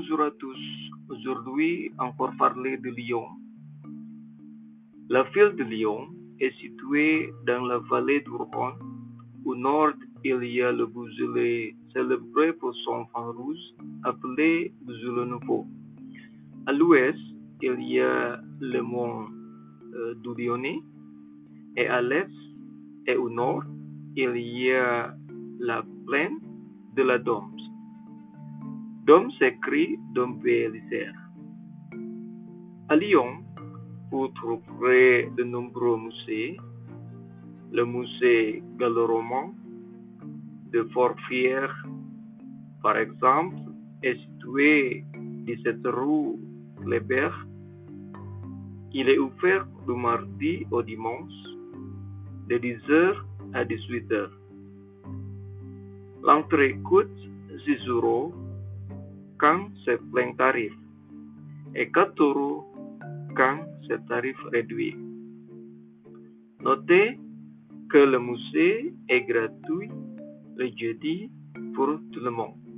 Bonjour à tous. Aujourd'hui, encore parler de Lyon. La ville de Lyon est située dans la vallée du Rhône. Au nord, il y a le Beaujolais célébré pour son vin rouge appelé Beaujolais Nouveau. À l'ouest, il y a le mont euh, et à l'est et au nord, il y a la plaine de la Doms. Dom s'écrit Dom Bélisère. À Lyon, vous trouverez de nombreux musées. Le musée gallo-roman de Fort-Fier, par exemple, est situé 17 rue Kléber. Il est ouvert du mardi au dimanche de 10h à 18h. L'entrée coûte 6 euros kang sepleng tarif. Eka turu kang setarif Redwi. Note que le musée est gratuit le pour tout le monde.